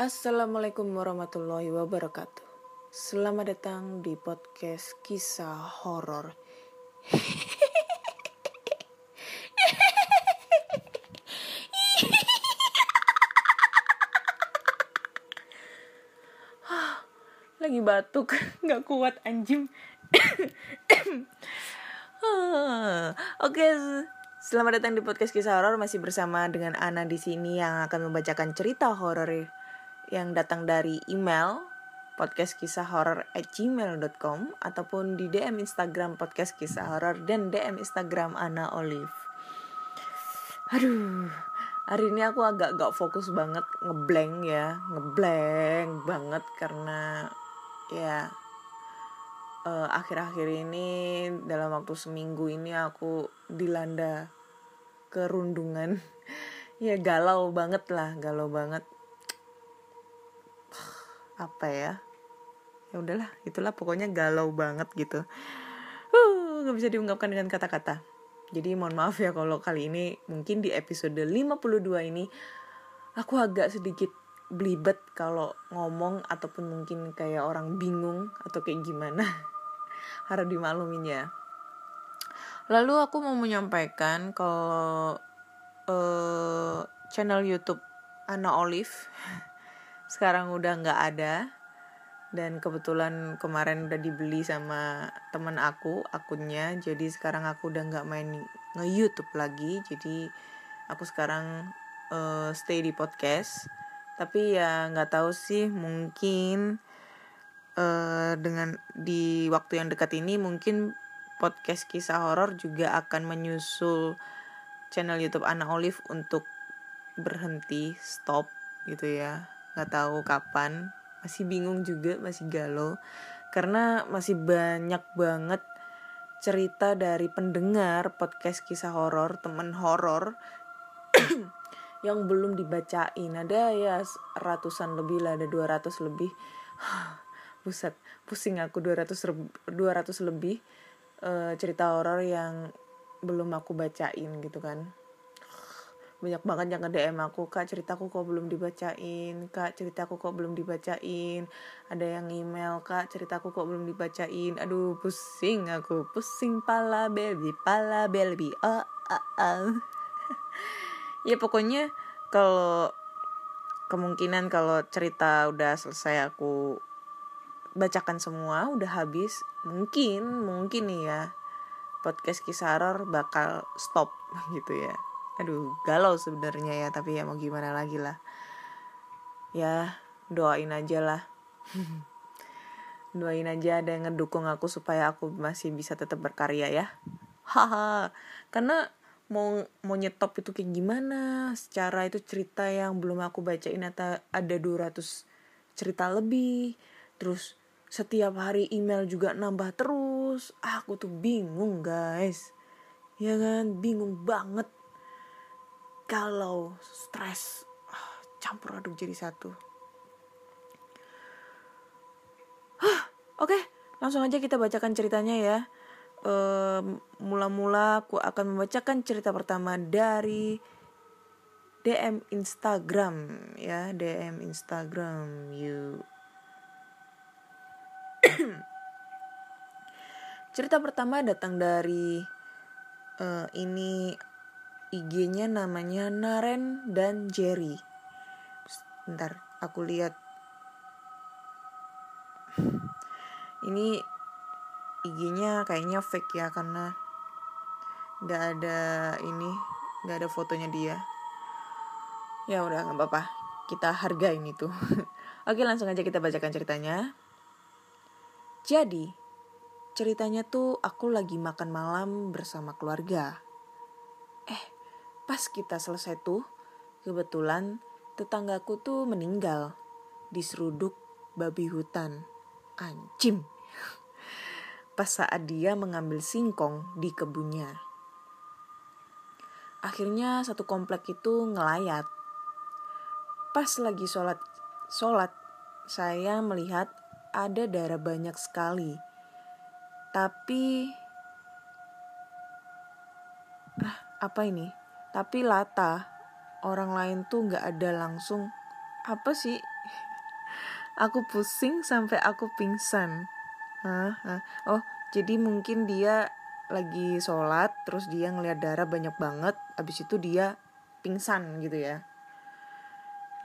Assalamualaikum warahmatullahi wabarakatuh. Selamat datang di podcast kisah horor. Lagi batuk, nggak kuat anjing. Oke, selamat datang di podcast kisah horor masih bersama dengan Ana di sini yang akan membacakan cerita horor yang datang dari email podcast kisah horor at gmail.com ataupun di DM Instagram podcast kisah horor dan DM Instagram Ana Olive. Aduh, hari ini aku agak gak fokus banget ngeblank ya, ngeblank banget karena ya uh, akhir-akhir ini dalam waktu seminggu ini aku dilanda kerundungan ya galau banget lah galau banget apa ya? Ya udahlah itulah pokoknya galau banget gitu. Uh nggak bisa diungkapkan dengan kata-kata. Jadi mohon maaf ya kalau kali ini mungkin di episode 52 ini aku agak sedikit belibet kalau ngomong ataupun mungkin kayak orang bingung atau kayak gimana. Harap dimaklumin ya. Lalu aku mau menyampaikan kalau uh, channel YouTube Ana Olive sekarang udah nggak ada. Dan kebetulan kemarin udah dibeli sama teman aku akunnya. Jadi sekarang aku udah nggak main nge YouTube lagi. Jadi aku sekarang uh, stay di podcast. Tapi ya nggak tahu sih mungkin uh, dengan di waktu yang dekat ini mungkin podcast kisah horor juga akan menyusul channel YouTube Ana Olive untuk berhenti stop gitu ya nggak tahu kapan. Masih bingung juga masih galau. Karena masih banyak banget cerita dari pendengar podcast kisah horor temen horor yang belum dibacain. Ada ya ratusan lebih lah ada 200 lebih. Buset pusing aku 200 200 lebih uh, cerita horor yang belum aku bacain gitu kan banyak banget yang nge-DM aku kak ceritaku kok belum dibacain? Kak ceritaku kok belum dibacain? Ada yang email kak ceritaku kok belum dibacain? Aduh pusing aku pusing pala baby pala baby. Oh, oh, oh. ya pokoknya kalau kemungkinan kalau cerita udah selesai aku bacakan semua udah habis mungkin mungkin nih ya podcast kisah horror bakal stop gitu ya aduh galau sebenarnya ya tapi ya mau gimana lagi lah. Ya doain aja lah. Doain aja ada yang ngedukung aku supaya aku masih bisa tetap berkarya ya. Haha karena mau mau nyetop itu kayak gimana? Secara itu cerita yang belum aku bacain atau ada 200 cerita lebih. Terus setiap hari email juga nambah terus. Aku tuh bingung guys. Ya kan? Bingung banget galau, stres, ah, campur aduk jadi satu. Oke, okay, langsung aja kita bacakan ceritanya ya. Mula-mula aku akan membacakan cerita pertama dari DM Instagram ya, DM Instagram you. cerita pertama datang dari uh, ini IG-nya namanya Naren dan Jerry. Bentar, aku lihat. Ini IG-nya kayaknya fake ya karena nggak ada ini, nggak ada fotonya dia. Ya udah nggak apa-apa, kita hargain itu. Oke langsung aja kita bacakan ceritanya. Jadi ceritanya tuh aku lagi makan malam bersama keluarga. Eh Pas kita selesai tuh, kebetulan tetanggaku tuh meninggal di seruduk babi hutan. Anjim. pas saat dia mengambil singkong di kebunnya. Akhirnya satu komplek itu ngelayat. Pas lagi sholat, sholat saya melihat ada darah banyak sekali. Tapi ah, apa ini? Tapi Lata orang lain tuh nggak ada langsung apa sih? Aku pusing sampai aku pingsan. Oh, jadi mungkin dia lagi sholat, terus dia ngeliat darah banyak banget, abis itu dia pingsan gitu ya.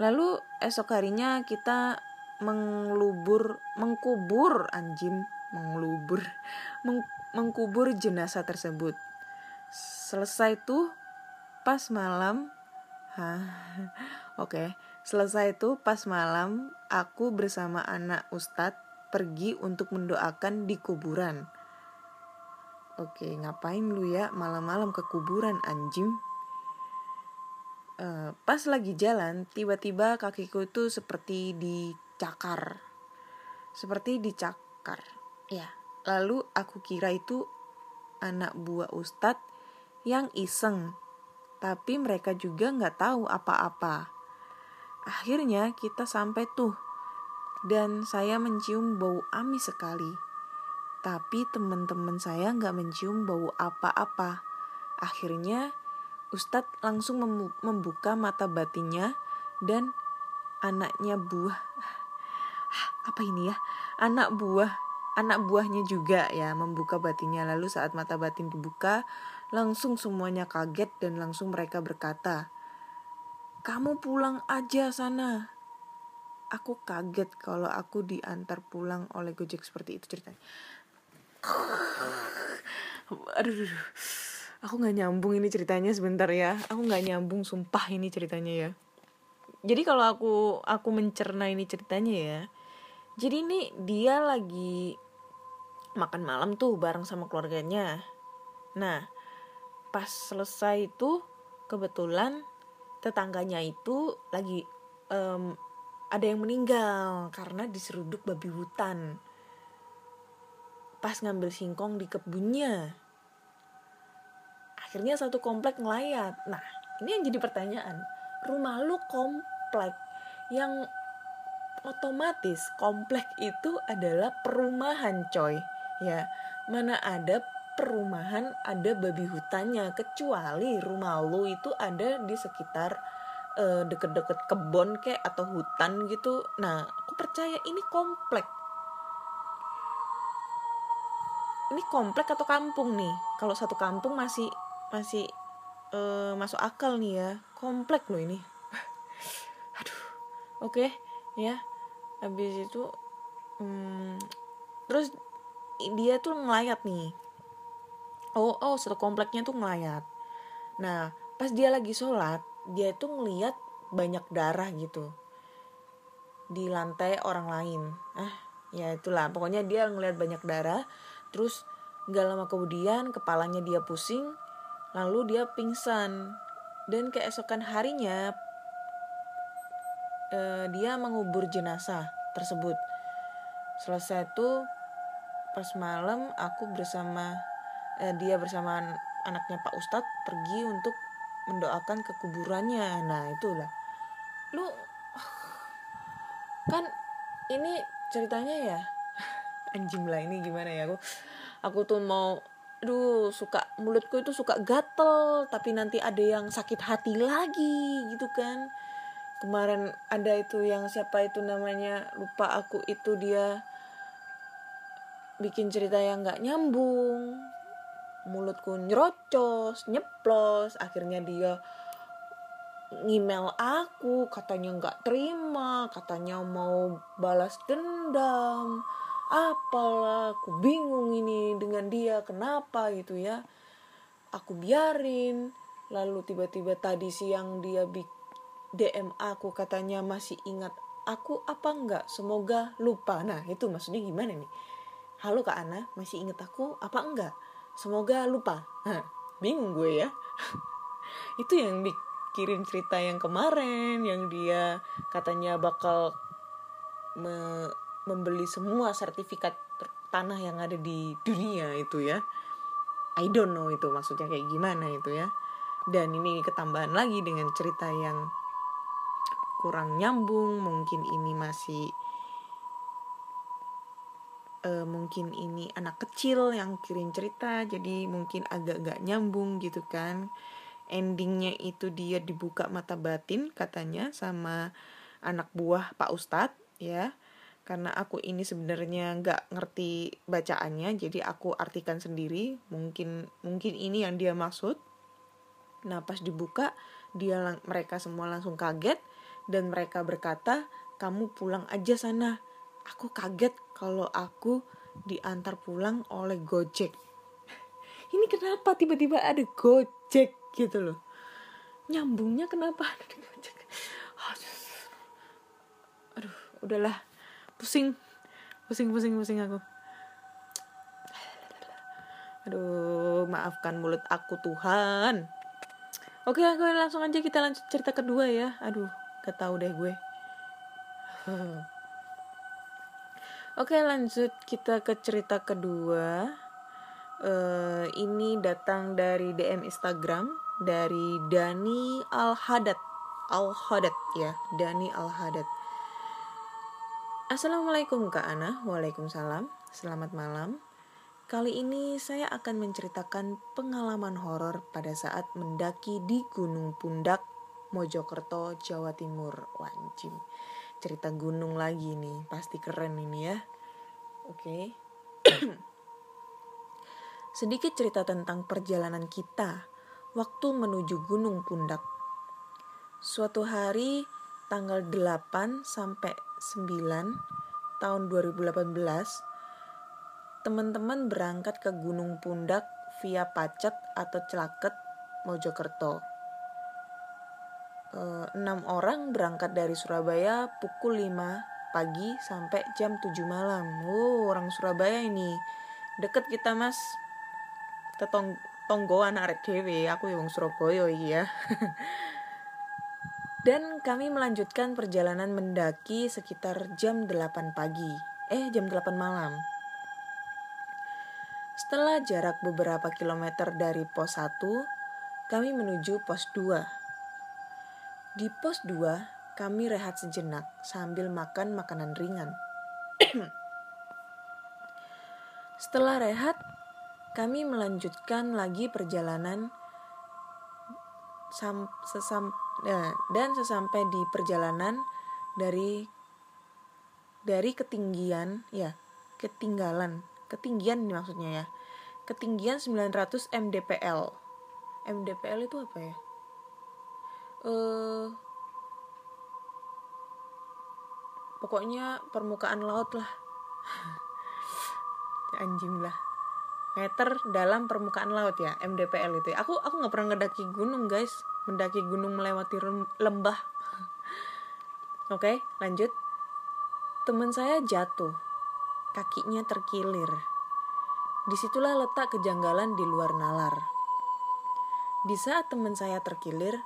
Lalu esok harinya kita mengelubur, mengkubur anjing, mengelubur, meng, mengkubur jenazah tersebut. Selesai tuh pas malam, oke, okay. selesai tuh pas malam aku bersama anak ustadz pergi untuk mendoakan di kuburan. Oke, ngapain lu ya malam-malam ke kuburan anjing? Uh, pas lagi jalan, tiba-tiba kakiku itu seperti dicakar. Seperti dicakar. Ya, lalu aku kira itu anak buah ustadz yang iseng. Tapi mereka juga nggak tahu apa-apa. Akhirnya kita sampai tuh dan saya mencium bau amis sekali. Tapi teman-teman saya nggak mencium bau apa-apa. Akhirnya Ustadz langsung membuka mata batinnya dan anaknya buah apa ini ya anak buah anak buahnya juga ya membuka batinnya lalu saat mata batin dibuka langsung semuanya kaget dan langsung mereka berkata kamu pulang aja sana aku kaget kalau aku diantar pulang oleh Gojek seperti itu ceritanya. Aduh, aku nggak nyambung ini ceritanya sebentar ya. Aku nggak nyambung, sumpah ini ceritanya ya. Jadi kalau aku aku mencerna ini ceritanya ya. Jadi ini dia lagi makan malam tuh bareng sama keluarganya. Nah, pas selesai itu kebetulan tetangganya itu lagi um, ada yang meninggal karena diseruduk babi hutan. Pas ngambil singkong di kebunnya. Akhirnya satu komplek ngelayat. Nah ini yang jadi pertanyaan. Rumah lu komplek yang otomatis komplek itu adalah perumahan coy. Ya mana ada perumahan ada babi hutannya kecuali rumah lu itu ada di sekitar uh, deket-deket kebon kayak atau hutan gitu. Nah aku percaya ini komplek. Ini komplek atau kampung nih? Kalau satu kampung masih masih uh, masuk akal nih ya. Komplek loh ini. Aduh oke okay, ya. Habis itu hmm, terus dia tuh ngelayat nih oh oh satu kompleknya tuh ngelayat. Nah pas dia lagi sholat dia itu ngeliat banyak darah gitu di lantai orang lain. Ah ya itulah. Pokoknya dia ngeliat banyak darah terus gak lama kemudian kepalanya dia pusing lalu dia pingsan. Dan keesokan harinya eh, dia mengubur jenazah tersebut. Selesai itu pas malam aku bersama eh, dia bersama anaknya Pak Ustadz pergi untuk mendoakan ke kuburannya nah itulah. Lu kan ini ceritanya ya? Anjing lah ini gimana ya? Aku aku tuh mau aduh suka mulutku itu suka gatel tapi nanti ada yang sakit hati lagi gitu kan? Kemarin ada itu yang siapa itu namanya lupa aku itu dia bikin cerita yang nggak nyambung mulutku nyerocos nyeplos akhirnya dia ngemail aku katanya nggak terima katanya mau balas dendam apalah aku bingung ini dengan dia kenapa gitu ya. Aku biarin lalu tiba-tiba tadi siang dia DM aku katanya masih ingat aku apa enggak semoga lupa. Nah itu maksudnya gimana nih? Halo kak Ana masih ingat aku apa enggak semoga lupa. Hah, bingung gue ya. Itu yang dikirim cerita yang kemarin yang dia katanya bakal me membeli semua sertifikat tanah yang ada di dunia itu ya. I don't know itu maksudnya kayak gimana itu ya. Dan ini ketambahan lagi dengan cerita yang kurang nyambung mungkin ini masih uh, mungkin ini anak kecil yang kirim cerita jadi mungkin agak gak nyambung gitu kan. Endingnya itu dia dibuka mata batin katanya sama anak buah Pak Ustadz ya. Karena aku ini sebenarnya nggak ngerti bacaannya jadi aku artikan sendiri. Mungkin mungkin ini yang dia maksud. Nah pas dibuka dia mereka semua langsung kaget dan mereka berkata kamu pulang aja sana. Aku kaget kalau aku diantar pulang oleh Gojek. Ini kenapa tiba-tiba ada Gojek gitu loh? Nyambungnya kenapa ada di Gojek? Aduh, udahlah. Pusing. Pusing pusing pusing aku. Aduh maafkan mulut aku Tuhan. Oke gue langsung aja kita lanjut cerita kedua ya. Aduh gak tau deh gue oke lanjut kita ke cerita kedua. Uh, ini datang dari DM Instagram dari Dani Al Haddad Al Haddad ya Dani Al Haddad Assalamualaikum Kak Ana, Waalaikumsalam, selamat malam. Kali ini saya akan menceritakan pengalaman horor pada saat mendaki di Gunung Pundak, Mojokerto, Jawa Timur. Wancim, cerita gunung lagi nih, pasti keren ini ya. Oke. Sedikit cerita tentang perjalanan kita waktu menuju Gunung Pundak. Suatu hari tanggal 8 sampai 9 tahun 2018 teman-teman berangkat ke Gunung Pundak via Pacet atau Celaket Mojokerto. E, enam orang berangkat dari Surabaya pukul 5 pagi sampai jam 7 malam. Wow, orang Surabaya ini. Deket kita, Mas. Kita tong tonggoan arek dhewe, aku yang Surabaya iya. Dan kami melanjutkan perjalanan mendaki sekitar jam 8 pagi. Eh, jam 8 malam. Setelah jarak beberapa kilometer dari pos 1, kami menuju pos 2. Di pos 2, kami rehat sejenak sambil makan makanan ringan. Setelah rehat, kami melanjutkan lagi perjalanan sam sesam Nah, dan sesampai di perjalanan dari dari ketinggian ya, ketinggalan, ketinggian maksudnya ya. Ketinggian 900 mdpl. mdpl itu apa ya? Uh, pokoknya permukaan laut lah. Anjing lah. Meter dalam permukaan laut ya MDPL itu ya. aku aku nggak pernah ngedaki gunung guys. Mendaki gunung melewati lembah. Oke okay, lanjut. Teman saya jatuh. Kakinya terkilir. Di situlah letak kejanggalan di luar nalar. Di saat teman saya terkilir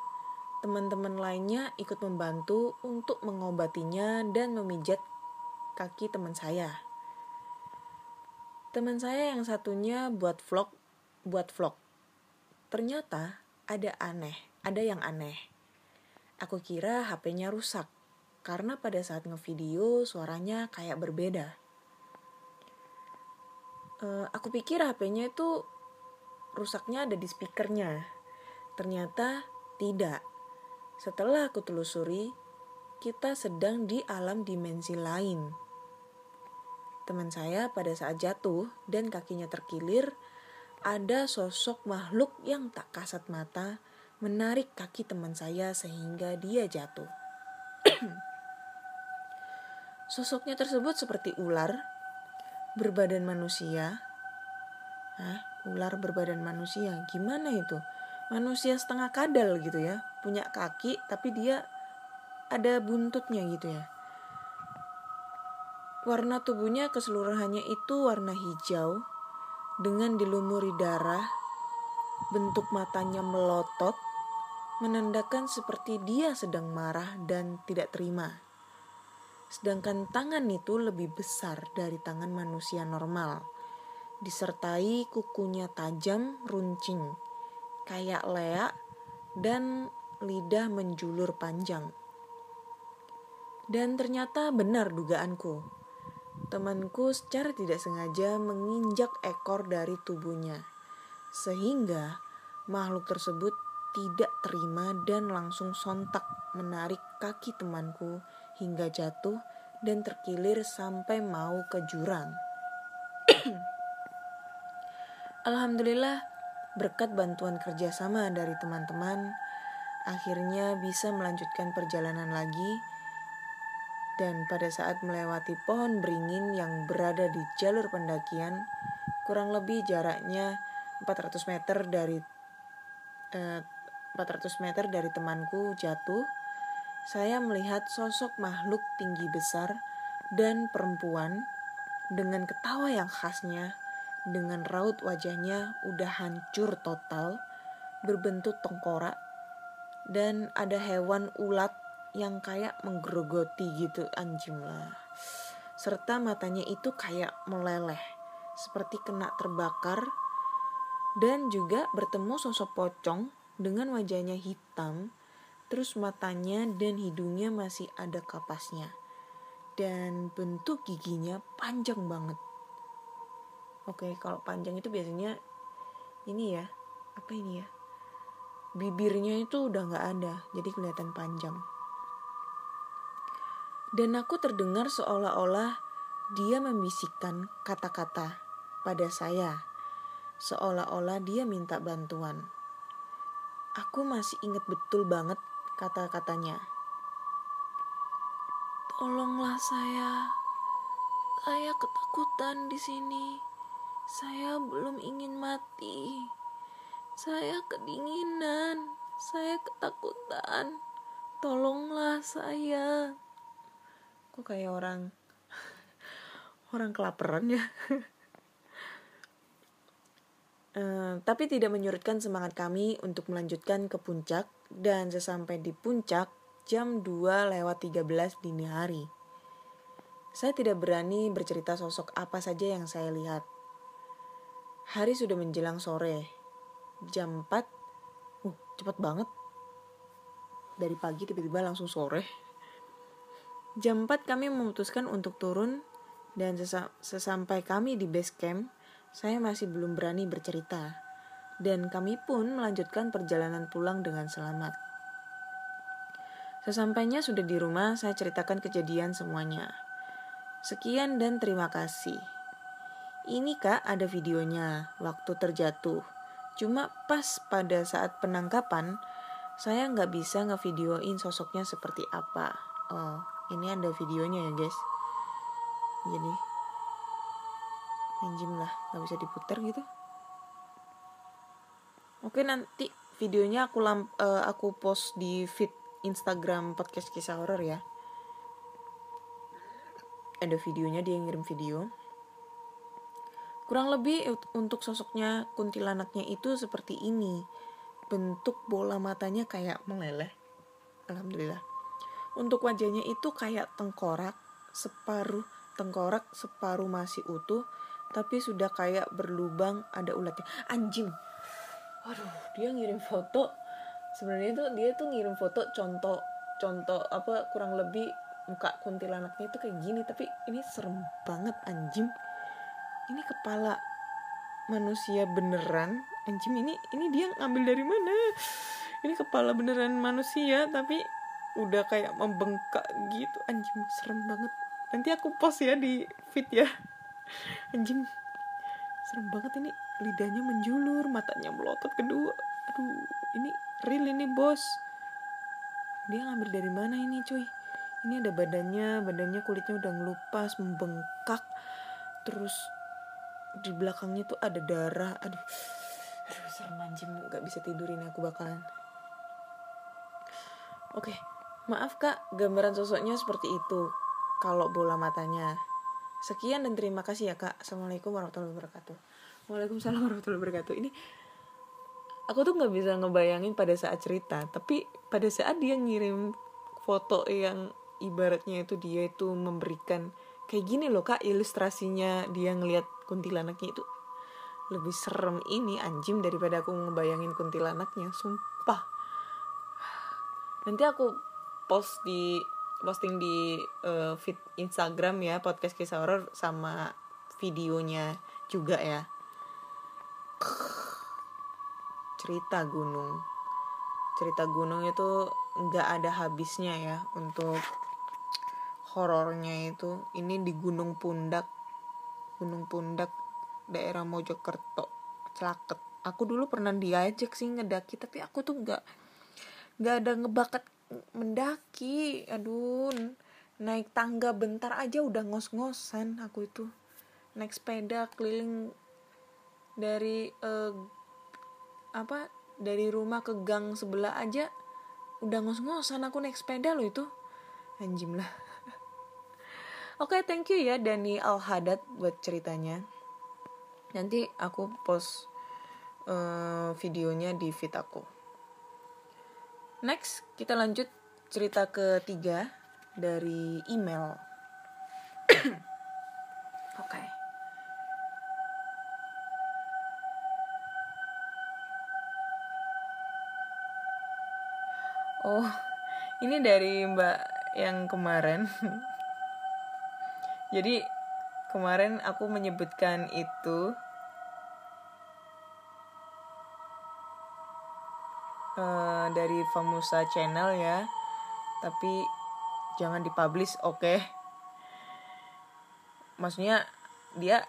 teman-teman lainnya ikut membantu untuk mengobatinya dan memijat kaki teman saya Teman saya yang satunya buat vlog, buat vlog. Ternyata ada aneh, ada yang aneh. Aku kira HP-nya rusak karena pada saat ngevideo suaranya kayak berbeda. Uh, aku pikir HP-nya itu rusaknya ada di speakernya. Ternyata tidak. Setelah aku telusuri, kita sedang di alam dimensi lain Teman saya pada saat jatuh dan kakinya terkilir, ada sosok makhluk yang tak kasat mata menarik kaki teman saya sehingga dia jatuh. Sosoknya tersebut seperti ular berbadan manusia. Hah, ular berbadan manusia. Gimana itu? Manusia setengah kadal gitu ya. Punya kaki tapi dia ada buntutnya gitu ya. Warna tubuhnya keseluruhannya itu warna hijau dengan dilumuri darah. Bentuk matanya melotot, menandakan seperti dia sedang marah dan tidak terima. Sedangkan tangan itu lebih besar dari tangan manusia normal. Disertai kukunya tajam runcing, kayak leak dan lidah menjulur panjang. Dan ternyata benar dugaanku. Temanku secara tidak sengaja menginjak ekor dari tubuhnya. Sehingga makhluk tersebut tidak terima dan langsung sontak menarik kaki temanku hingga jatuh dan terkilir sampai mau ke jurang. Alhamdulillah, berkat bantuan kerjasama dari teman-teman, akhirnya bisa melanjutkan perjalanan lagi. Dan pada saat melewati pohon beringin yang berada di jalur pendakian, kurang lebih jaraknya 400 meter dari eh, 400 meter dari temanku jatuh saya melihat sosok makhluk tinggi besar dan perempuan dengan ketawa yang khasnya, dengan raut wajahnya udah hancur total, berbentuk tengkorak, dan ada hewan ulat yang kayak menggerogoti gitu anjing lah. Serta matanya itu kayak meleleh, seperti kena terbakar, dan juga bertemu sosok pocong dengan wajahnya hitam Terus matanya dan hidungnya masih ada kapasnya. Dan bentuk giginya panjang banget. Oke, kalau panjang itu biasanya ini ya, apa ini ya? Bibirnya itu udah nggak ada, jadi kelihatan panjang. Dan aku terdengar seolah-olah dia membisikkan kata-kata pada saya, seolah-olah dia minta bantuan. Aku masih ingat betul banget kata-katanya. Tolonglah saya. Saya ketakutan di sini. Saya belum ingin mati. Saya kedinginan. Saya ketakutan. Tolonglah saya. Kok kayak orang orang kelaparan ya? Uh, tapi tidak menyurutkan semangat kami untuk melanjutkan ke puncak dan sesampai di puncak jam 2 lewat 13 dini hari. Saya tidak berani bercerita sosok apa saja yang saya lihat. Hari sudah menjelang sore. Jam 4. Uh, cepat banget. Dari pagi tiba-tiba langsung sore. Jam 4 kami memutuskan untuk turun dan sesampai kami di base camp, saya masih belum berani bercerita, dan kami pun melanjutkan perjalanan pulang dengan selamat. Sesampainya sudah di rumah, saya ceritakan kejadian semuanya. Sekian dan terima kasih. Ini kak ada videonya waktu terjatuh. Cuma pas pada saat penangkapan, saya nggak bisa ngevideoin sosoknya seperti apa. Oh, ini ada videonya ya guys. Jadi anjing lah nggak bisa diputar gitu oke nanti videonya aku lamp uh, aku post di feed Instagram podcast kisah horor ya ada videonya dia ngirim video kurang lebih untuk sosoknya kuntilanaknya itu seperti ini. Bentuk bola matanya kayak meleleh. Alhamdulillah. Untuk wajahnya itu kayak tengkorak separuh tengkorak separuh masih utuh tapi sudah kayak berlubang ada ulatnya. Anjing! Waduh dia ngirim foto. Sebenarnya itu dia tuh ngirim foto contoh contoh apa kurang lebih muka kuntilanaknya itu kayak gini tapi ini serem banget anjing ini kepala manusia beneran? Anjing ini ini dia ngambil dari mana? Ini kepala beneran manusia tapi udah kayak membengkak gitu. Anjing serem banget. Nanti aku post ya di feed ya. Anjing serem banget ini. Lidahnya menjulur matanya melotot kedua. Aduh ini real ini bos. Dia ngambil dari mana ini cuy? Ini ada badannya badannya kulitnya udah ngelupas membengkak. Terus di belakangnya tuh ada darah aduh aduh serem anjing nggak bisa tidur ini aku bakalan oke maaf kak gambaran sosoknya seperti itu kalau bola matanya Sekian dan terima kasih ya kak. Assalamualaikum warahmatullahi wabarakatuh. Waalaikumsalam warahmatullahi wabarakatuh. Ini aku tuh nggak bisa ngebayangin pada saat cerita, tapi pada saat dia ngirim foto yang ibaratnya itu dia itu memberikan kayak gini loh kak ilustrasinya dia ngelihat kuntilanaknya itu lebih serem ini anjing daripada aku ngebayangin kuntilanaknya sumpah. Nanti aku post di posting di uh, feed Instagram ya podcast kisah horor sama videonya juga ya. Cerita gunung. Cerita gunung itu nggak ada habisnya ya untuk horornya itu. Ini di Gunung Pundak Gunung Pundak daerah Mojokerto Celaket. Aku dulu pernah diajak sih ngedaki tapi aku tuh nggak nggak ada ngebakat mendaki. Aduh naik tangga bentar aja udah ngos-ngosan aku itu. Naik sepeda keliling dari uh, apa dari rumah ke gang sebelah aja udah ngos-ngosan aku naik sepeda loh itu. Anjim lah oke okay, thank you ya Dani Al Hadad buat ceritanya. Nanti aku post uh, videonya di feed aku. Next kita lanjut cerita ketiga dari email. Oke. Okay. oh ini dari mbak yang kemarin jadi kemarin aku menyebutkan itu uh, dari Famusa Channel ya. Tapi jangan dipublish oke? Okay? maksudnya dia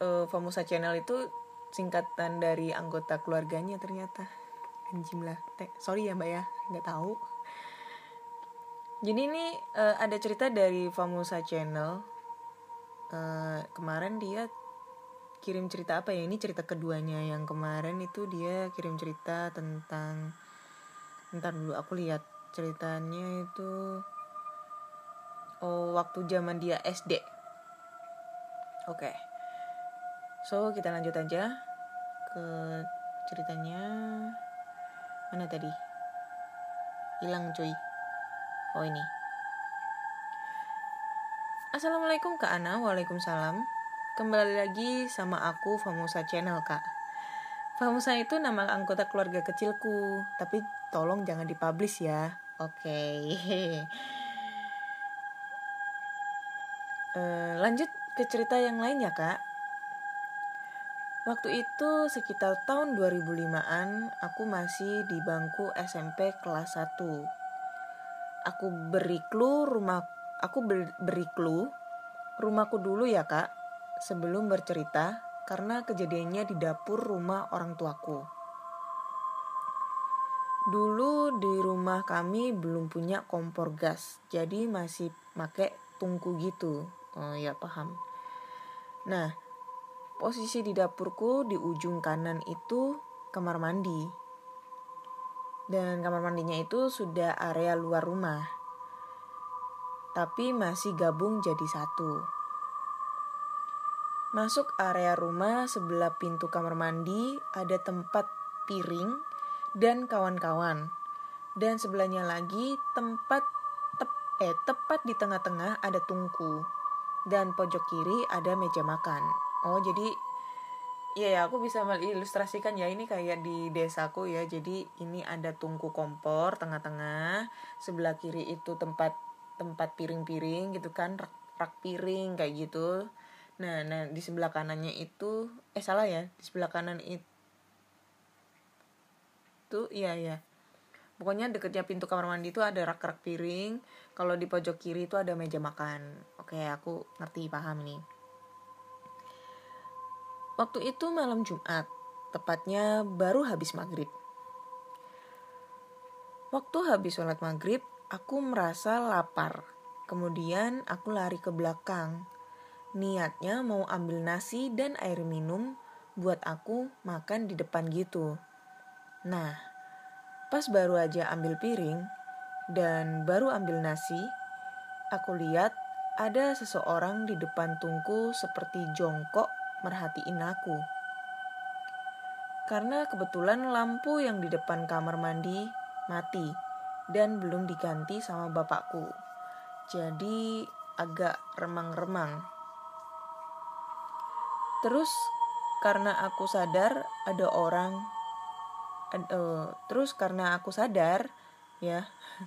uh, Famusa Channel itu singkatan dari anggota keluarganya ternyata. Anjim lah sorry ya mbak ya nggak tahu. Jadi ini uh, ada cerita dari Famusa Channel uh, kemarin dia kirim cerita apa ya? Ini cerita keduanya yang kemarin itu dia kirim cerita tentang ntar dulu aku lihat ceritanya itu oh waktu zaman dia SD oke. Okay. so kita lanjut aja ke ceritanya. Mana tadi? Hilang cuy. Oh ini Assalamualaikum Kak Ana, Waalaikumsalam. Kembali lagi sama aku Famusa Channel Kak. Famusa itu nama anggota keluarga kecilku. Tapi tolong jangan dipublish ya. Oke. Okay. eh, Lanjut ke cerita yang lain ya Kak. Waktu itu sekitar tahun 2005-an Aku masih di bangku SMP kelas 1 Aku beri clue rumah aku beri clue rumahku dulu ya kak sebelum bercerita karena kejadiannya di dapur rumah orang tuaku. Dulu di rumah kami belum punya kompor gas, jadi masih pakai tungku gitu. Oh ya paham. Nah, posisi di dapurku di ujung kanan itu kamar mandi. Dan kamar mandinya itu sudah area luar rumah tapi masih gabung jadi satu. Masuk area rumah sebelah pintu kamar mandi ada tempat piring dan kawan-kawan. Dan sebelahnya lagi tempat tep, eh tepat di tengah-tengah ada tungku. Dan pojok kiri ada meja makan. Oh, jadi Iya ya, aku bisa mengilustrasikan ya ini kayak di desaku ya. Jadi ini ada tungku kompor tengah-tengah, sebelah kiri itu tempat tempat piring-piring gitu kan rak, rak piring kayak gitu. Nah nah di sebelah kanannya itu eh salah ya di sebelah kanan itu tuh iya. Ya pokoknya deketnya pintu kamar mandi itu ada rak-rak piring kalau di pojok kiri itu ada meja makan. Oke aku ngerti paham nih. Waktu itu malam Jumat tepatnya baru habis maghrib. Waktu habis sholat maghrib Aku merasa lapar. Kemudian aku lari ke belakang. Niatnya mau ambil nasi dan air minum buat aku makan di depan gitu. Nah, pas baru aja ambil piring dan baru ambil nasi, aku lihat ada seseorang di depan tungku seperti jongkok merhatiin aku. Karena kebetulan lampu yang di depan kamar mandi mati dan belum diganti sama bapakku. jadi agak remang-remang. Terus karena aku sadar ada orang ad, uh, terus karena aku sadar ya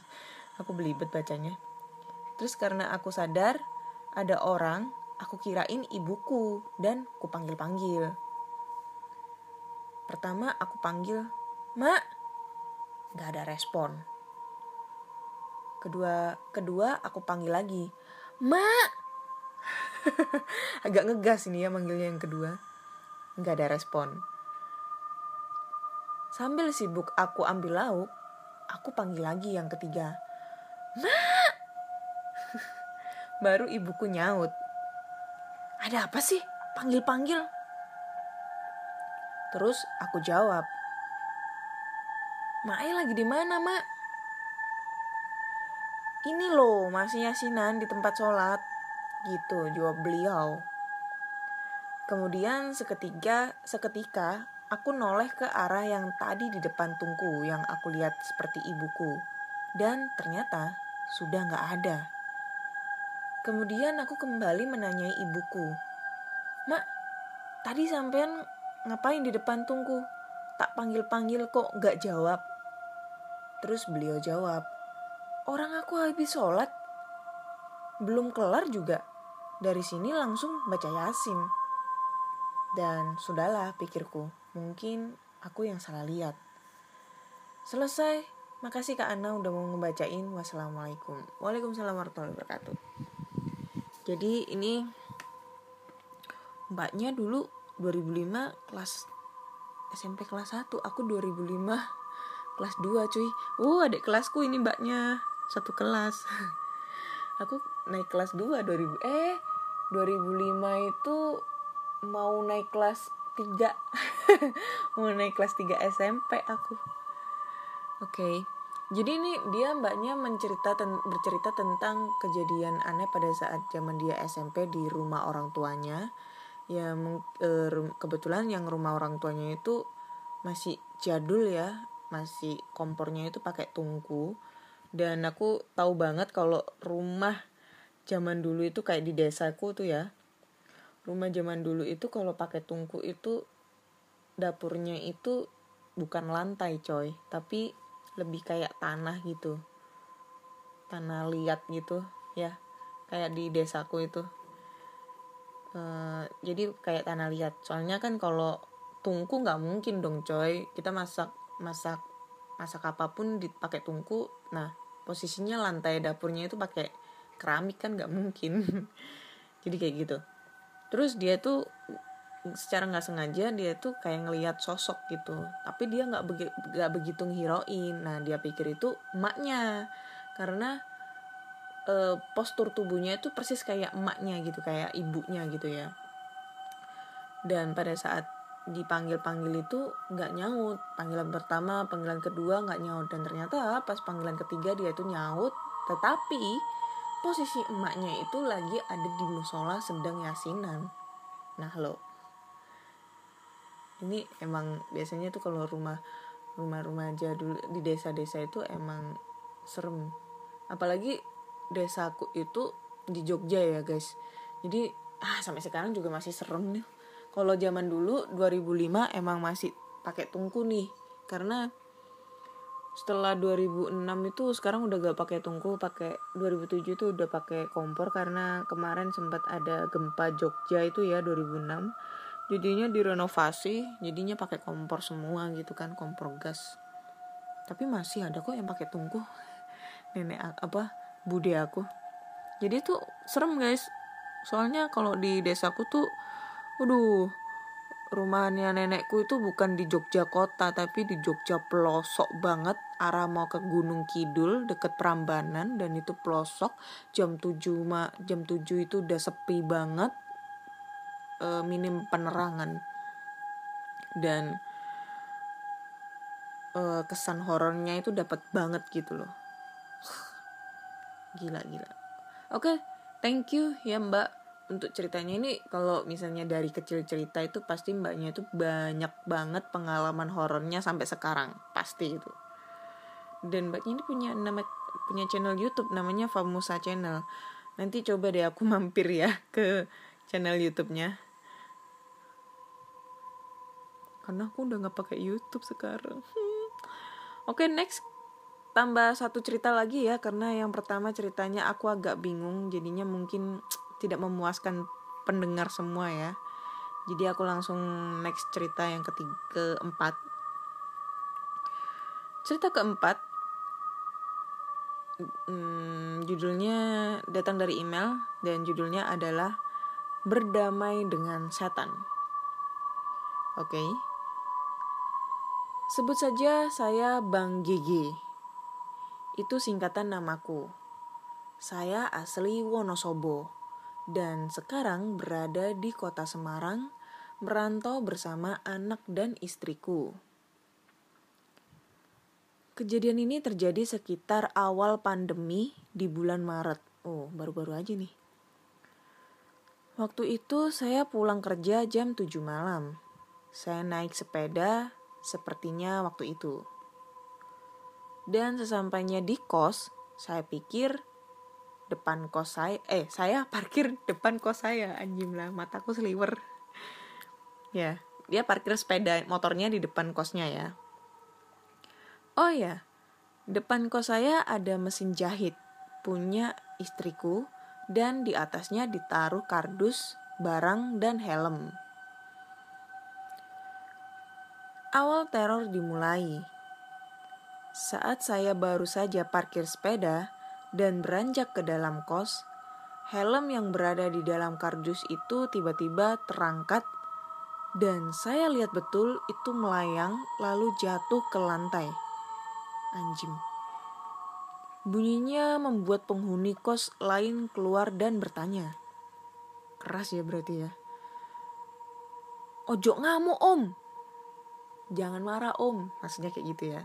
aku belibet bacanya terus karena aku sadar ada orang aku kirain ibuku dan ku panggil panggil pertama aku panggil mak nggak ada respon kedua kedua aku panggil lagi. Mak! Agak ngegas ini ya manggilnya yang kedua. Nggak ada respon. Sambil sibuk aku ambil lauk aku panggil lagi yang ketiga. Mak! Baru ibuku nyaut. Ada apa sih? Panggil panggil terus aku jawab. Mak lagi di mana, Mak? Ini loh, masih yasinan di tempat sholat. Gitu, jawab beliau. Kemudian seketika, seketika aku noleh ke arah yang tadi di depan tungku yang aku lihat seperti ibuku. Dan ternyata sudah nggak ada. Kemudian aku kembali menanyai ibuku. Mak, tadi sampean ngapain di depan tungku? Tak panggil-panggil kok nggak jawab. Terus beliau jawab, aku habis sholat, belum kelar juga. Dari sini langsung baca yasin. Dan sudahlah pikirku, mungkin aku yang salah lihat. Selesai, makasih Kak Ana udah mau ngebacain. Wassalamualaikum. Waalaikumsalam warahmatullahi wabarakatuh. Jadi ini mbaknya dulu 2005 kelas SMP kelas 1, aku 2005 kelas 2 cuy uh adik kelasku ini mbaknya satu kelas. Aku naik kelas 2 2000 eh 2005 itu mau naik kelas 3 mau naik kelas 3 SMP aku. Oke okay. jadi ini dia mbaknya mencerita ten, bercerita tentang kejadian aneh pada saat zaman dia SMP di rumah orang tuanya. Ya eh, kebetulan yang rumah orang tuanya itu masih jadul ya masih kompornya itu pakai tungku dan aku tahu banget kalau rumah zaman dulu itu kayak di desaku tuh ya. Rumah zaman dulu itu kalau pakai tungku itu dapurnya itu bukan lantai coy. Tapi lebih kayak tanah gitu. Tanah liat gitu ya. Kayak di desaku itu. Uh, jadi kayak tanah liat. Soalnya kan kalau tungku nggak mungkin dong coy. Kita masak masak masak apa pun dipakai tungku. Nah posisinya lantai dapurnya itu pakai keramik kan nggak mungkin. Jadi kayak gitu. Terus dia tuh secara nggak sengaja dia tuh kayak ngelihat sosok gitu. Tapi dia nggak begi begitu nghiroin nah dia pikir itu emaknya. Karena e, postur tubuhnya itu persis kayak emaknya gitu kayak ibunya gitu ya. Dan pada saat dipanggil-panggil itu nggak nyaut. Panggilan pertama panggilan kedua nggak nyaut. Dan ternyata pas panggilan ketiga dia itu nyaut. Tetapi posisi emaknya itu lagi ada di musola sedang yasinan. Nah lo. Ini emang biasanya tuh kalau rumah rumah-rumah jadul di desa-desa itu emang serem. Apalagi desaku itu di Jogja ya guys. Jadi ah sampai sekarang juga masih serem nih kalau zaman dulu 2005 emang masih pakai tungku nih. Karena setelah 2006 itu sekarang udah gak pakai tungku pakai 2007 itu udah pakai kompor karena kemarin sempat ada gempa Jogja itu ya 2006 jadinya direnovasi jadinya pakai kompor semua gitu kan kompor gas. Tapi masih ada kok yang pakai tungku. Nenek apa bude aku. Jadi tuh serem guys. Soalnya kalau di desaku tuh Waduh, rumahnya nenekku itu bukan di Jogja kota tapi di Jogja pelosok banget. Arah mau ke Gunung Kidul deket Prambanan dan itu pelosok. Jam 7 ma jam 7 itu udah sepi banget e, minim penerangan. Dan e, kesan horornya itu dapat banget gitu loh. Gila gila oke okay, thank you ya mbak untuk ceritanya ini kalau misalnya dari kecil cerita itu pasti mbaknya itu banyak banget pengalaman horornya sampai sekarang pasti itu dan mbaknya ini punya nama punya channel YouTube namanya Famusa Channel. Nanti coba deh aku mampir ya ke channel YouTube-nya. Karena aku udah nggak pakai YouTube sekarang. Hmm. Oke, okay, next tambah satu cerita lagi ya karena yang pertama ceritanya aku agak bingung jadinya mungkin tidak memuaskan pendengar semua ya. Jadi aku langsung next cerita yang ketiga keempat. Cerita keempat hmm, judulnya datang dari email dan judulnya adalah berdamai dengan setan. Oke. Okay. sebut saja saya Bang Gigi itu singkatan namaku. Saya asli Wonosobo dan sekarang berada di kota Semarang merantau bersama anak dan istriku. Kejadian ini terjadi sekitar awal pandemi di bulan Maret. Oh, baru-baru aja nih. Waktu itu saya pulang kerja jam 7 malam. Saya naik sepeda sepertinya waktu itu. Dan sesampainya di kos, saya pikir depan kos saya, eh saya parkir depan kos saya, anjing lah, mataku seliwer. ya, dia parkir sepeda motornya di depan kosnya ya. Oh ya, depan kos saya ada mesin jahit punya istriku dan di atasnya ditaruh kardus, barang, dan helm. Awal teror dimulai saat saya baru saja parkir sepeda dan beranjak ke dalam kos, helm yang berada di dalam kardus itu tiba-tiba terangkat dan saya lihat betul itu melayang lalu jatuh ke lantai. Anjing. Bunyinya membuat penghuni kos lain keluar dan bertanya. Keras ya berarti ya. Ojo ngamuk om. Jangan marah om. Maksudnya kayak gitu ya.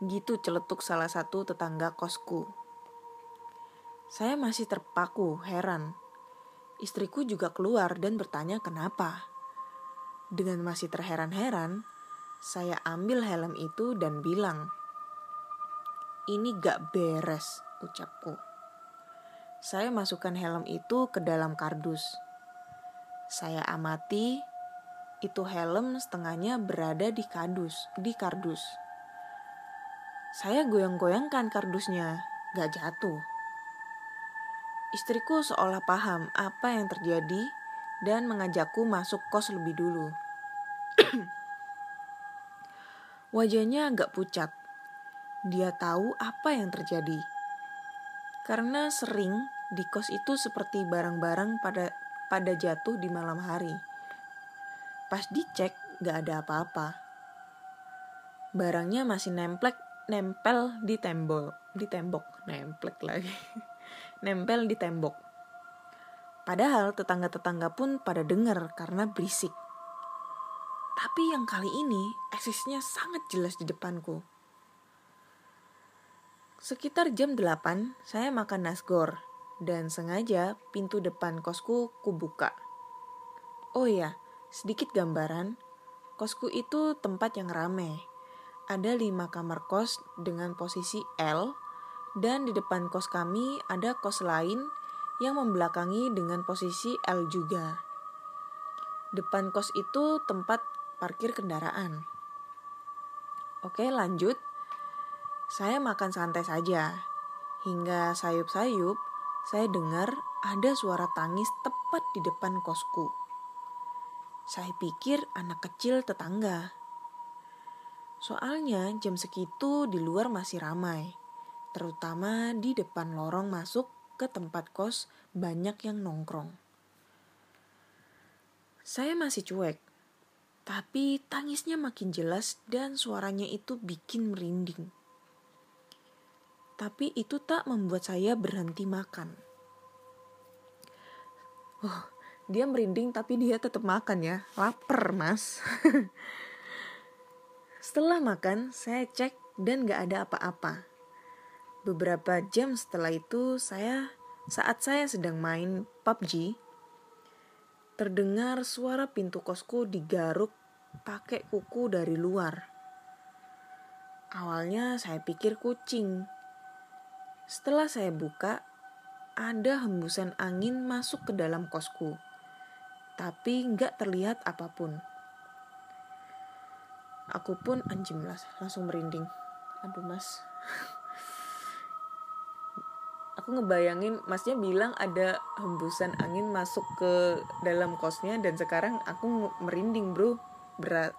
Gitu celetuk salah satu tetangga kosku. Saya masih terpaku, heran. Istriku juga keluar dan bertanya kenapa. Dengan masih terheran-heran, saya ambil helm itu dan bilang, "Ini gak beres," ucapku. Saya masukkan helm itu ke dalam kardus. Saya amati, itu helm setengahnya berada di kardus, di kardus. Saya goyang-goyangkan kardusnya, gak jatuh. Istriku seolah paham apa yang terjadi dan mengajakku masuk kos lebih dulu. Wajahnya agak pucat. Dia tahu apa yang terjadi. Karena sering di kos itu seperti barang-barang pada pada jatuh di malam hari. Pas dicek, gak ada apa-apa. Barangnya masih nemplek nempel di tembok, di tembok, nemplek lagi. nempel di tembok. Padahal tetangga-tetangga pun pada dengar karena berisik. Tapi yang kali ini eksisnya sangat jelas di depanku. Sekitar jam 8, saya makan nasgor dan sengaja pintu depan kosku kubuka. Oh ya, sedikit gambaran, kosku itu tempat yang ramai ada lima kamar kos dengan posisi L dan di depan kos kami ada kos lain yang membelakangi dengan posisi L juga. Depan kos itu tempat parkir kendaraan. Oke, lanjut. Saya makan santai saja. Hingga sayup-sayup, saya dengar ada suara tangis tepat di depan kosku. Saya pikir anak kecil tetangga. Soalnya jam segitu di luar masih ramai, terutama di depan lorong masuk ke tempat kos banyak yang nongkrong. Saya masih cuek, tapi tangisnya makin jelas dan suaranya itu bikin merinding. Tapi itu tak membuat saya berhenti makan. Oh, dia merinding tapi dia tetap makan ya. Laper, Mas. Setelah makan, saya cek dan gak ada apa-apa. Beberapa jam setelah itu, saya saat saya sedang main PUBG, terdengar suara pintu kosku digaruk pakai kuku dari luar. Awalnya saya pikir kucing, Setelah saya buka, ada hembusan angin masuk ke dalam kosku. Tapi nggak terlihat apa pun. Aku pun anjing langsung merinding. Aduh mas. Aku ngebayangin masnya bilang ada hembusan angin masuk ke dalam kosnya dan sekarang aku merinding bro. Berat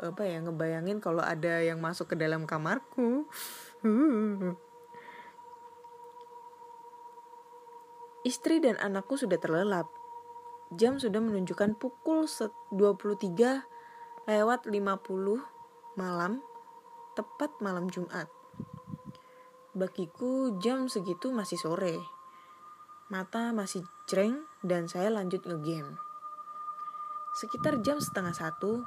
apa ya ngebayangin kalau ada yang masuk ke dalam kamarku. Istri dan anakku sudah terlelap. Jam sudah menunjukkan pukul 23 lewat 50 malam, tepat malam Jumat. Bagiku jam segitu masih sore. Mata masih jreng dan saya lanjut ngegame. Sekitar jam setengah satu,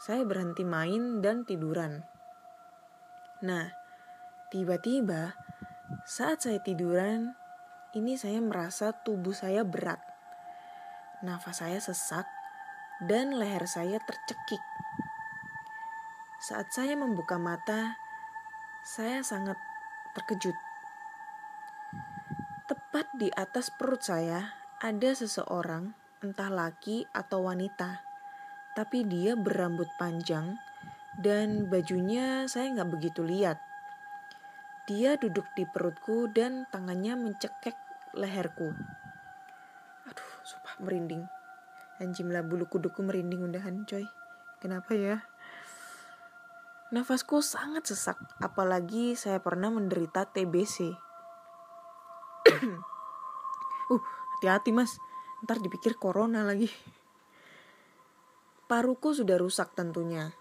saya berhenti main dan tiduran. Nah, tiba-tiba saat saya tiduran, ini saya merasa tubuh saya berat. Nafas saya sesak dan leher saya tercekik. Saat saya membuka mata, saya sangat terkejut. Tepat di atas perut saya ada seseorang, entah laki atau wanita, tapi dia berambut panjang dan bajunya saya nggak begitu lihat. Dia duduk di perutku dan tangannya mencekek leherku. Aduh, sumpah merinding. Anjimlah bulu kuduku merinding undahan coy. Kenapa ya? Nafasku sangat sesak, apalagi saya pernah menderita TBC. uh, hati-hati mas, ntar dipikir corona lagi. Paruku sudah rusak tentunya.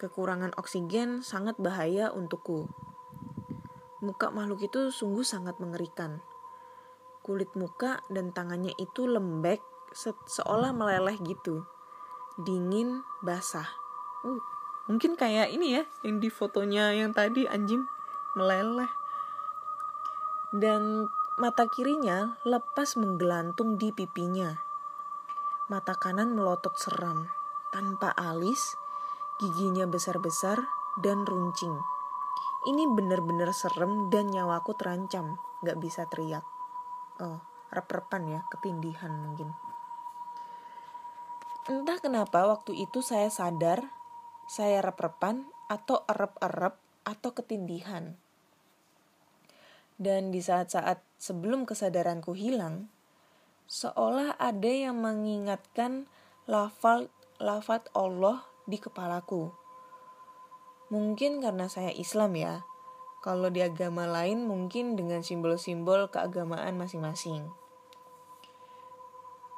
Kekurangan oksigen sangat bahaya untukku. Muka makhluk itu sungguh sangat mengerikan kulit muka dan tangannya itu lembek se seolah meleleh gitu. Dingin, basah. Uh, mungkin kayak ini ya yang di fotonya yang tadi anjing meleleh. Dan mata kirinya lepas menggelantung di pipinya. Mata kanan melotot seram, tanpa alis, giginya besar-besar dan runcing. Ini benar-benar serem dan nyawaku terancam, gak bisa teriak oh rep-repan ya ketindihan mungkin entah kenapa waktu itu saya sadar saya rep-repan atau erep-erep atau ketindihan dan di saat-saat sebelum kesadaranku hilang seolah ada yang mengingatkan lafal lafat Allah di kepalaku mungkin karena saya Islam ya kalau di agama lain mungkin dengan simbol-simbol keagamaan masing-masing.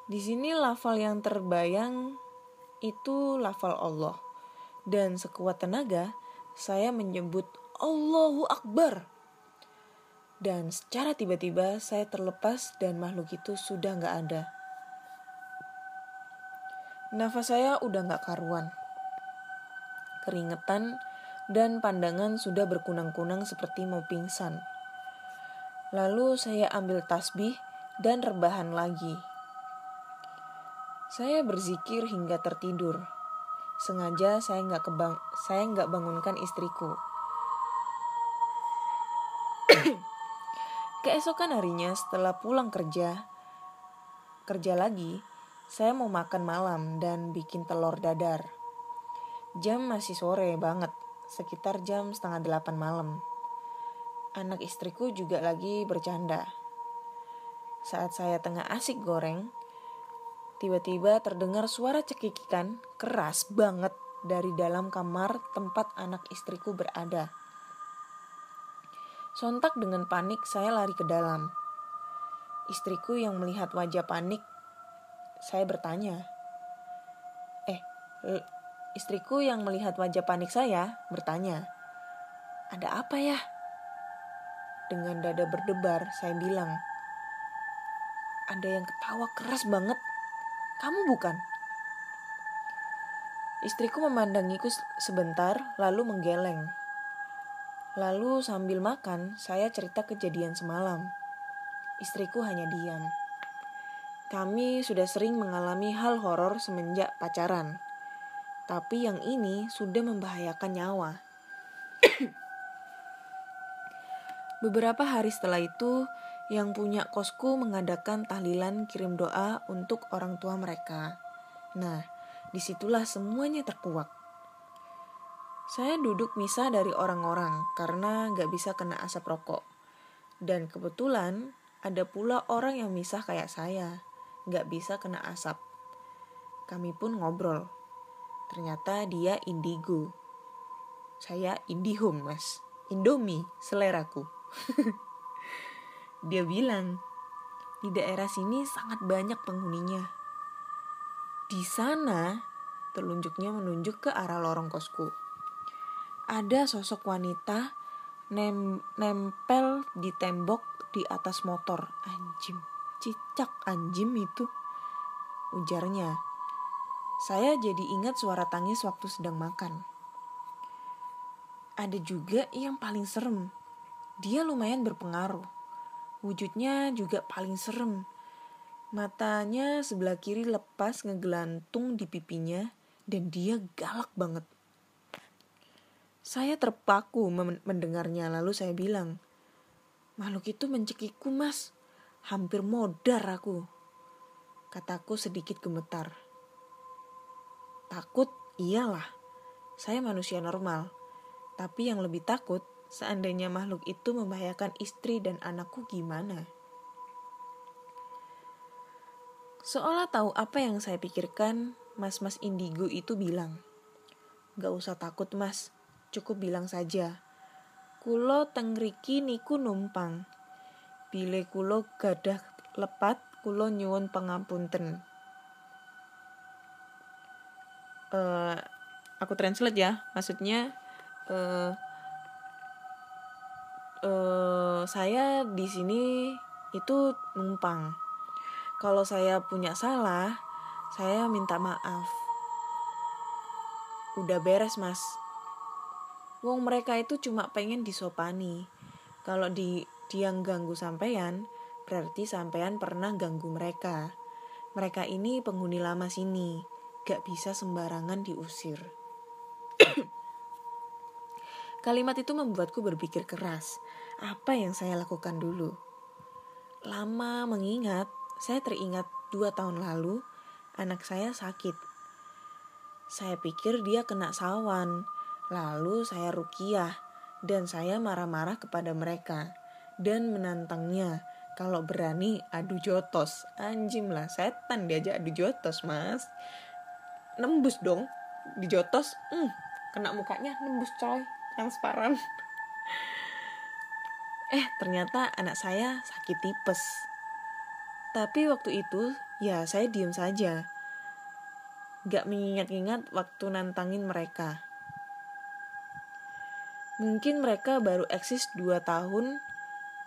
Di sini lafal yang terbayang itu lafal Allah. Dan sekuat tenaga, saya menyebut Allahu Akbar. Dan secara tiba-tiba saya terlepas dan makhluk itu sudah nggak ada. Nafas saya udah nggak karuan. Keringetan dan pandangan sudah berkunang-kunang seperti mau pingsan. Lalu saya ambil tasbih dan rebahan lagi. Saya berzikir hingga tertidur. Sengaja saya nggak kebang, saya nggak bangunkan istriku. Keesokan harinya setelah pulang kerja, kerja lagi, saya mau makan malam dan bikin telur dadar. Jam masih sore banget sekitar jam setengah delapan malam. Anak istriku juga lagi bercanda. Saat saya tengah asik goreng, tiba-tiba terdengar suara cekikikan keras banget dari dalam kamar tempat anak istriku berada. Sontak dengan panik saya lari ke dalam. Istriku yang melihat wajah panik, saya bertanya, "Eh, Istriku yang melihat wajah panik saya bertanya, "Ada apa ya?" Dengan dada berdebar, saya bilang, "Ada yang ketawa keras banget. Kamu bukan?" Istriku memandangiku sebentar, lalu menggeleng. Lalu sambil makan, saya cerita kejadian semalam. Istriku hanya diam. Kami sudah sering mengalami hal horor semenjak pacaran tapi yang ini sudah membahayakan nyawa. Beberapa hari setelah itu, yang punya kosku mengadakan tahlilan kirim doa untuk orang tua mereka. Nah, di situlah semuanya terkuak. Saya duduk misa dari orang-orang karena gak bisa kena asap rokok. Dan kebetulan ada pula orang yang misah kayak saya, gak bisa kena asap. Kami pun ngobrol. Ternyata dia indigo. Saya indihome mas. Indomie, seleraku. Dia bilang, di daerah sini sangat banyak penghuninya. Di sana, telunjuknya menunjuk ke arah lorong kosku. Ada sosok wanita nem nempel di tembok di atas motor. Anjim, cicak anjim itu. Ujarnya. Saya jadi ingat suara tangis waktu sedang makan. Ada juga yang paling serem. Dia lumayan berpengaruh. Wujudnya juga paling serem. Matanya sebelah kiri lepas ngegelantung di pipinya dan dia galak banget. Saya terpaku mendengarnya lalu saya bilang, makhluk itu mencekikku mas, hampir modar aku. Kataku sedikit gemetar. Takut iyalah, saya manusia normal. Tapi yang lebih takut, seandainya makhluk itu membahayakan istri dan anakku gimana? Seolah tahu apa yang saya pikirkan, mas-mas indigo itu bilang, Gak usah takut mas, cukup bilang saja. Kulo tengriki niku numpang. Bile kulo gadah lepat, kulo nyuwun pengampunten. Uh, aku translate ya, maksudnya uh, uh, saya di sini itu numpang. Kalau saya punya salah, saya minta maaf. Udah beres mas, Wong mereka itu cuma pengen disopani. Kalau di dia ganggu sampean, berarti sampean pernah ganggu mereka. Mereka ini penghuni lama sini, gak bisa sembarangan diusir. Kalimat itu membuatku berpikir keras. Apa yang saya lakukan dulu? Lama mengingat, saya teringat dua tahun lalu, anak saya sakit. Saya pikir dia kena sawan, Lalu saya rukiah dan saya marah-marah kepada mereka dan menantangnya kalau berani adu jotos. Anjim lah, setan diajak adu jotos, Mas. Nembus dong di jotos. Hmm, kena mukanya nembus coy, transparan. eh, ternyata anak saya sakit tipes. Tapi waktu itu, ya saya diem saja. Gak mengingat-ingat waktu nantangin mereka. Mungkin mereka baru eksis dua tahun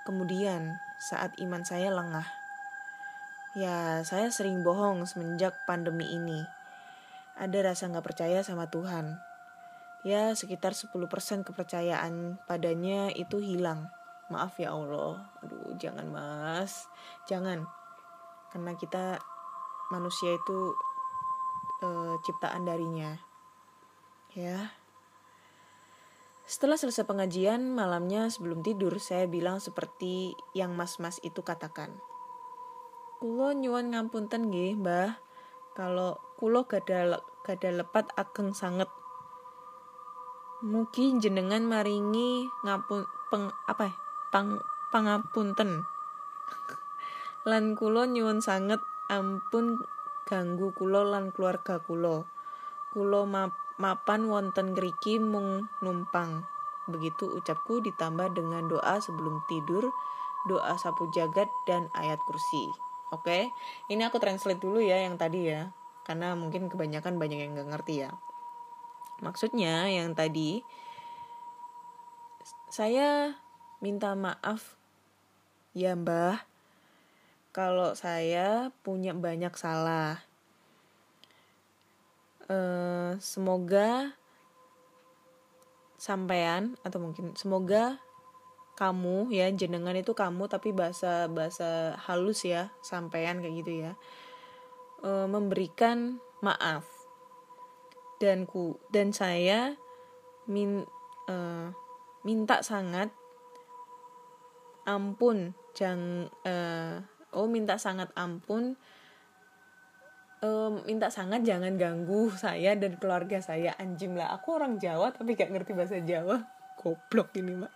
kemudian saat iman saya lengah. Ya, saya sering bohong semenjak pandemi ini. Ada rasa gak percaya sama Tuhan. Ya, sekitar 10% kepercayaan padanya itu hilang. Maaf ya Allah. Aduh, jangan mas. Jangan. Karena kita manusia itu uh, ciptaan darinya. Ya, setelah selesai pengajian, malamnya sebelum tidur, saya bilang seperti yang mas-mas itu katakan. Kulo nyuwun ngapunten nggih, Mbah. Kalau kulo gada gada lepat ageng sanget. Mugi jenengan maringi ngapun peng apa ya? Pang pangapunten. lan kulo nyuwun sanget ampun ganggu kulo lan keluarga kulo. Kulo map mapan wonten ngriki mung numpang. Begitu ucapku ditambah dengan doa sebelum tidur, doa sapu jagat dan ayat kursi. Oke, ini aku translate dulu ya yang tadi ya, karena mungkin kebanyakan banyak yang nggak ngerti ya. Maksudnya yang tadi saya minta maaf. Ya mbah. Kalau saya punya banyak salah. Uh, semoga sampean atau mungkin semoga kamu ya jenengan itu kamu tapi bahasa bahasa halus ya sampean kayak gitu ya uh, memberikan maaf dan ku dan saya min uh, minta sangat ampun jangan uh, oh minta sangat ampun um, minta sangat jangan ganggu saya dan keluarga saya. Anjing lah aku orang Jawa tapi gak ngerti bahasa Jawa. Goblok ini mak.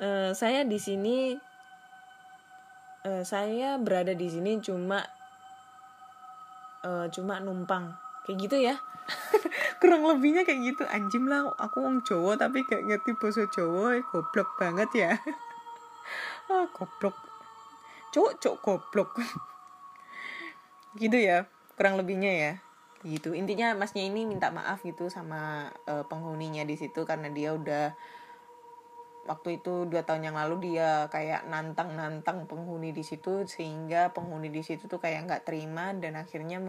Uh, saya di sini uh, saya berada di sini cuma uh, cuma numpang. Kayak gitu ya. Kurang lebihnya kayak gitu. Anjing lah aku orang Jawa tapi gak ngerti bahasa Jawa eh, goblok banget ya. Ah goblok. Cowok cowok goblok. Gitu ya kurang lebihnya ya. Gitu. Intinya masnya ini minta maaf gitu sama uh, penghuninya di situ karena dia udah waktu itu dua tahun yang lalu dia kayak nantang nantang penghuni di situ sehingga penghuni di situ tuh kayak nggak terima dan akhirnya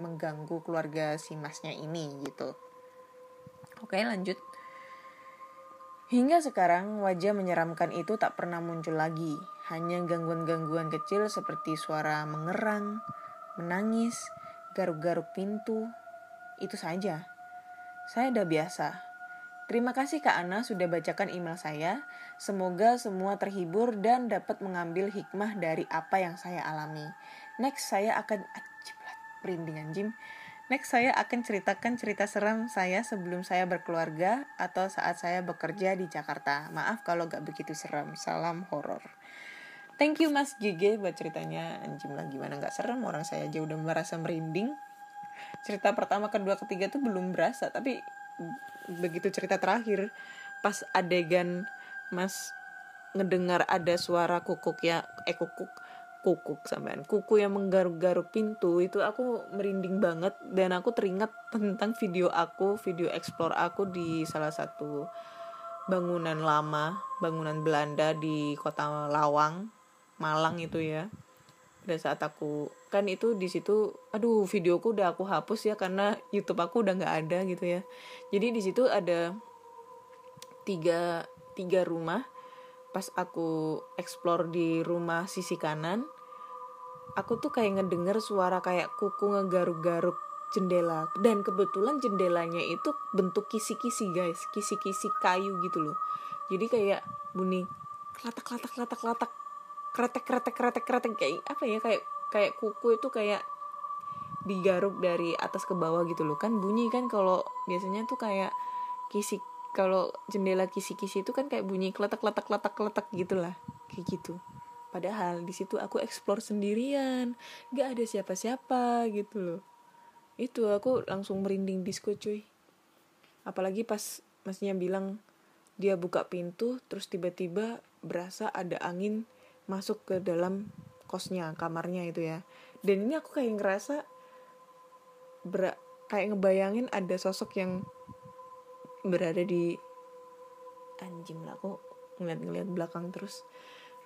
mengganggu keluarga si masnya ini gitu. Oke lanjut. Hingga sekarang wajah menyeramkan itu tak pernah muncul lagi. Hanya gangguan-gangguan kecil seperti suara mengerang menangis garuk-garuk pintu. Itu saja. Saya udah biasa Terima kasih Kak Ana sudah bacakan email saya. Semoga semua terhibur dan dapat mengambil hikmah dari apa yang saya alami. Next saya akan aciplat perindingan Jim. Next saya akan ceritakan cerita seram saya sebelum saya berkeluarga atau saat saya bekerja di Jakarta. Maaf kalau gak begitu seram. Salam horor. Thank you Mas GG buat ceritanya. Anjim lah gimana gak serem orang saya aja udah merasa merinding. Cerita pertama, kedua, ketiga tuh belum berasa tapi begitu cerita terakhir pas adegan mas ngedengar ada suara kukuk ya eh kukuk kukuk sampean kuku yang menggaruk-garuk pintu itu aku merinding banget. Dan aku teringat tentang video aku video explore aku di salah satu bangunan lama bangunan Belanda di kota Lawang Malang itu ya pada saat aku kan itu di situ aduh videoku udah aku hapus ya karena YouTube aku udah nggak ada gitu ya. Jadi di situ ada tiga tiga rumah. Pas aku explore di rumah sisi kanan aku tuh kayak ngedenger suara kayak kuku ngegaruk-garuk jendela. Dan kebetulan jendelanya itu bentuk kisi-kisi guys. Kisi-kisi kayu gitu loh. Jadi kayak bunyi kelatak kretek kretek kretek kretek kayak apa ya kayak kayak kuku itu kayak digaruk dari atas ke bawah gitu loh. Kan bunyi kan kalau biasanya tuh kayak kisi kalau jendela kisi-kisi itu kan kayak bunyi kletak kletak kletak kletak gitulah kayak gitu. Padahal di situ aku explore sendirian. Gak ada siapa-siapa gitu loh. Itu aku langsung merinding disco cuy. Apalagi pas masnya bilang dia buka pintu terus tiba-tiba berasa ada angin masuk ke dalam kosnya kamarnya itu ya. Dan ini aku kayak ngerasa ber kayak ngebayangin ada sosok yang berada di anjing lah aku ngeliat-ngeliat belakang terus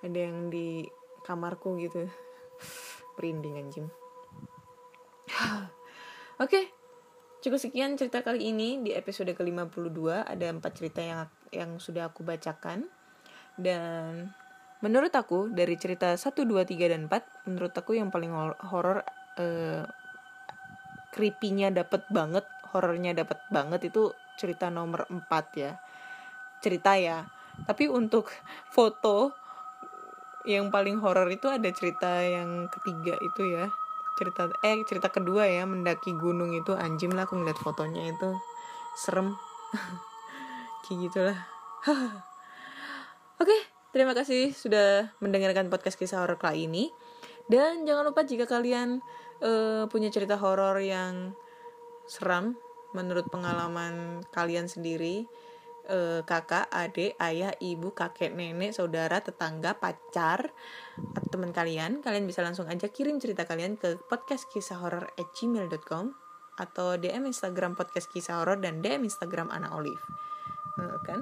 ada yang di kamarku gitu. Merinding anjing. Oke okay. cukup sekian cerita kali ini. Di episode ke-52 ada empat cerita yang yang sudah aku bacakan. Dan Menurut aku dari cerita 1 2 3 dan 4, menurut aku yang paling horor eh creepy-nya dapet banget, horornya dapet banget itu cerita nomor 4 ya. Cerita ya. Tapi untuk foto yang paling horor itu ada cerita yang ketiga itu ya. Cerita eh cerita kedua ya mendaki gunung itu anjing lah aku ngeliat fotonya itu serem. Kayak gitulah. Oke, okay, Terima kasih sudah mendengarkan podcast kisah horor kali ini. Dan jangan lupa jika kalian uh, punya cerita horor yang seram menurut pengalaman kalian sendiri, uh, kakak, adik, ayah, ibu, kakek, nenek, saudara, tetangga, pacar, atau teman kalian, kalian bisa langsung aja kirim cerita kalian ke podcast kisah horor gmail.com atau DM Instagram podcast kisah horor dan DM Instagram Ana Olive. Uh, kan?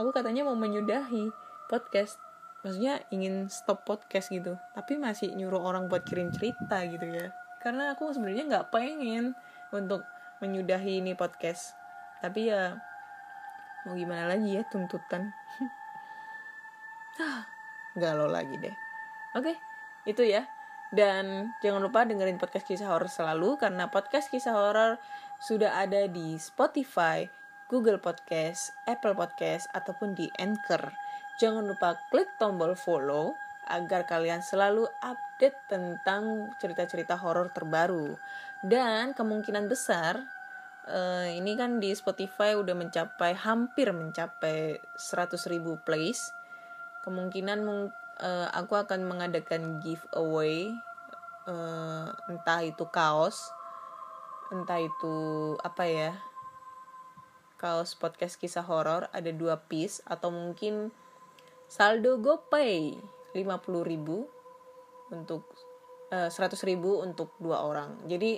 Aku katanya mau menyudahi podcast. Maksudnya ingin stop podcast gitu. Tapi masih nyuruh orang buat kirim cerita gitu ya. Karena aku sebenarnya nggak pengen untuk menyudahi ini podcast. Tapi ya mau gimana lagi ya tuntutan? Galau lagi deh. Oke itu ya. Dan jangan lupa dengerin podcast kisah horor selalu karena podcast kisah horor sudah ada di Spotify, Google Podcast, Apple Podcast ataupun di Anchor Jangan lupa klik tombol follow agar kalian selalu update tentang cerita-cerita horor terbaru. Dan kemungkinan besar uh, ini kan di Spotify udah mencapai hampir mencapai 100.000 plays. Kemungkinan uh, aku akan mengadakan giveaway uh, entah itu kaos, entah itu apa ya kaos podcast kisah horor ada dua piece atau mungkin saldo GoPay 50 ribu untuk uh, 100 ribu untuk dua orang. Jadi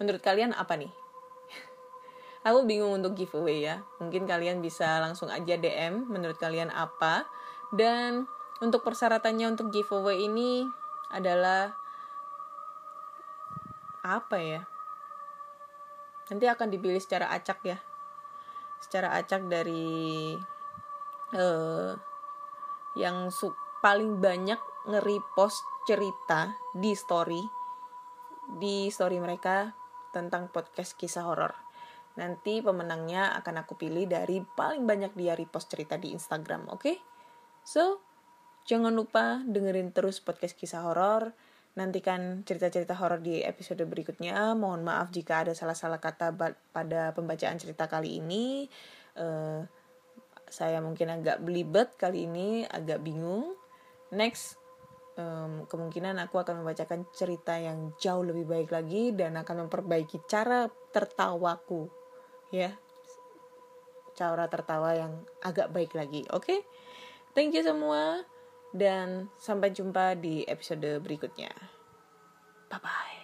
menurut kalian apa nih? Aku bingung untuk giveaway ya. Mungkin kalian bisa langsung aja DM menurut kalian apa. Dan untuk persyaratannya untuk giveaway ini adalah apa ya? Nanti akan dipilih secara acak ya. Secara acak dari uh, yang paling banyak nge-repost cerita di story di story mereka tentang podcast kisah horor. Nanti pemenangnya akan aku pilih dari paling banyak dia repost cerita di Instagram, oke? Okay? So, jangan lupa dengerin terus podcast kisah horor. Nantikan cerita-cerita horor di episode berikutnya. Mohon maaf jika ada salah-salah kata pada pembacaan cerita kali ini. Uh, saya mungkin agak belibet kali ini, agak bingung. Next, um, kemungkinan aku akan membacakan cerita yang jauh lebih baik lagi dan akan memperbaiki cara tertawaku, ya, cara tertawa yang agak baik lagi. Oke, okay? thank you semua dan sampai jumpa di episode berikutnya. Bye bye.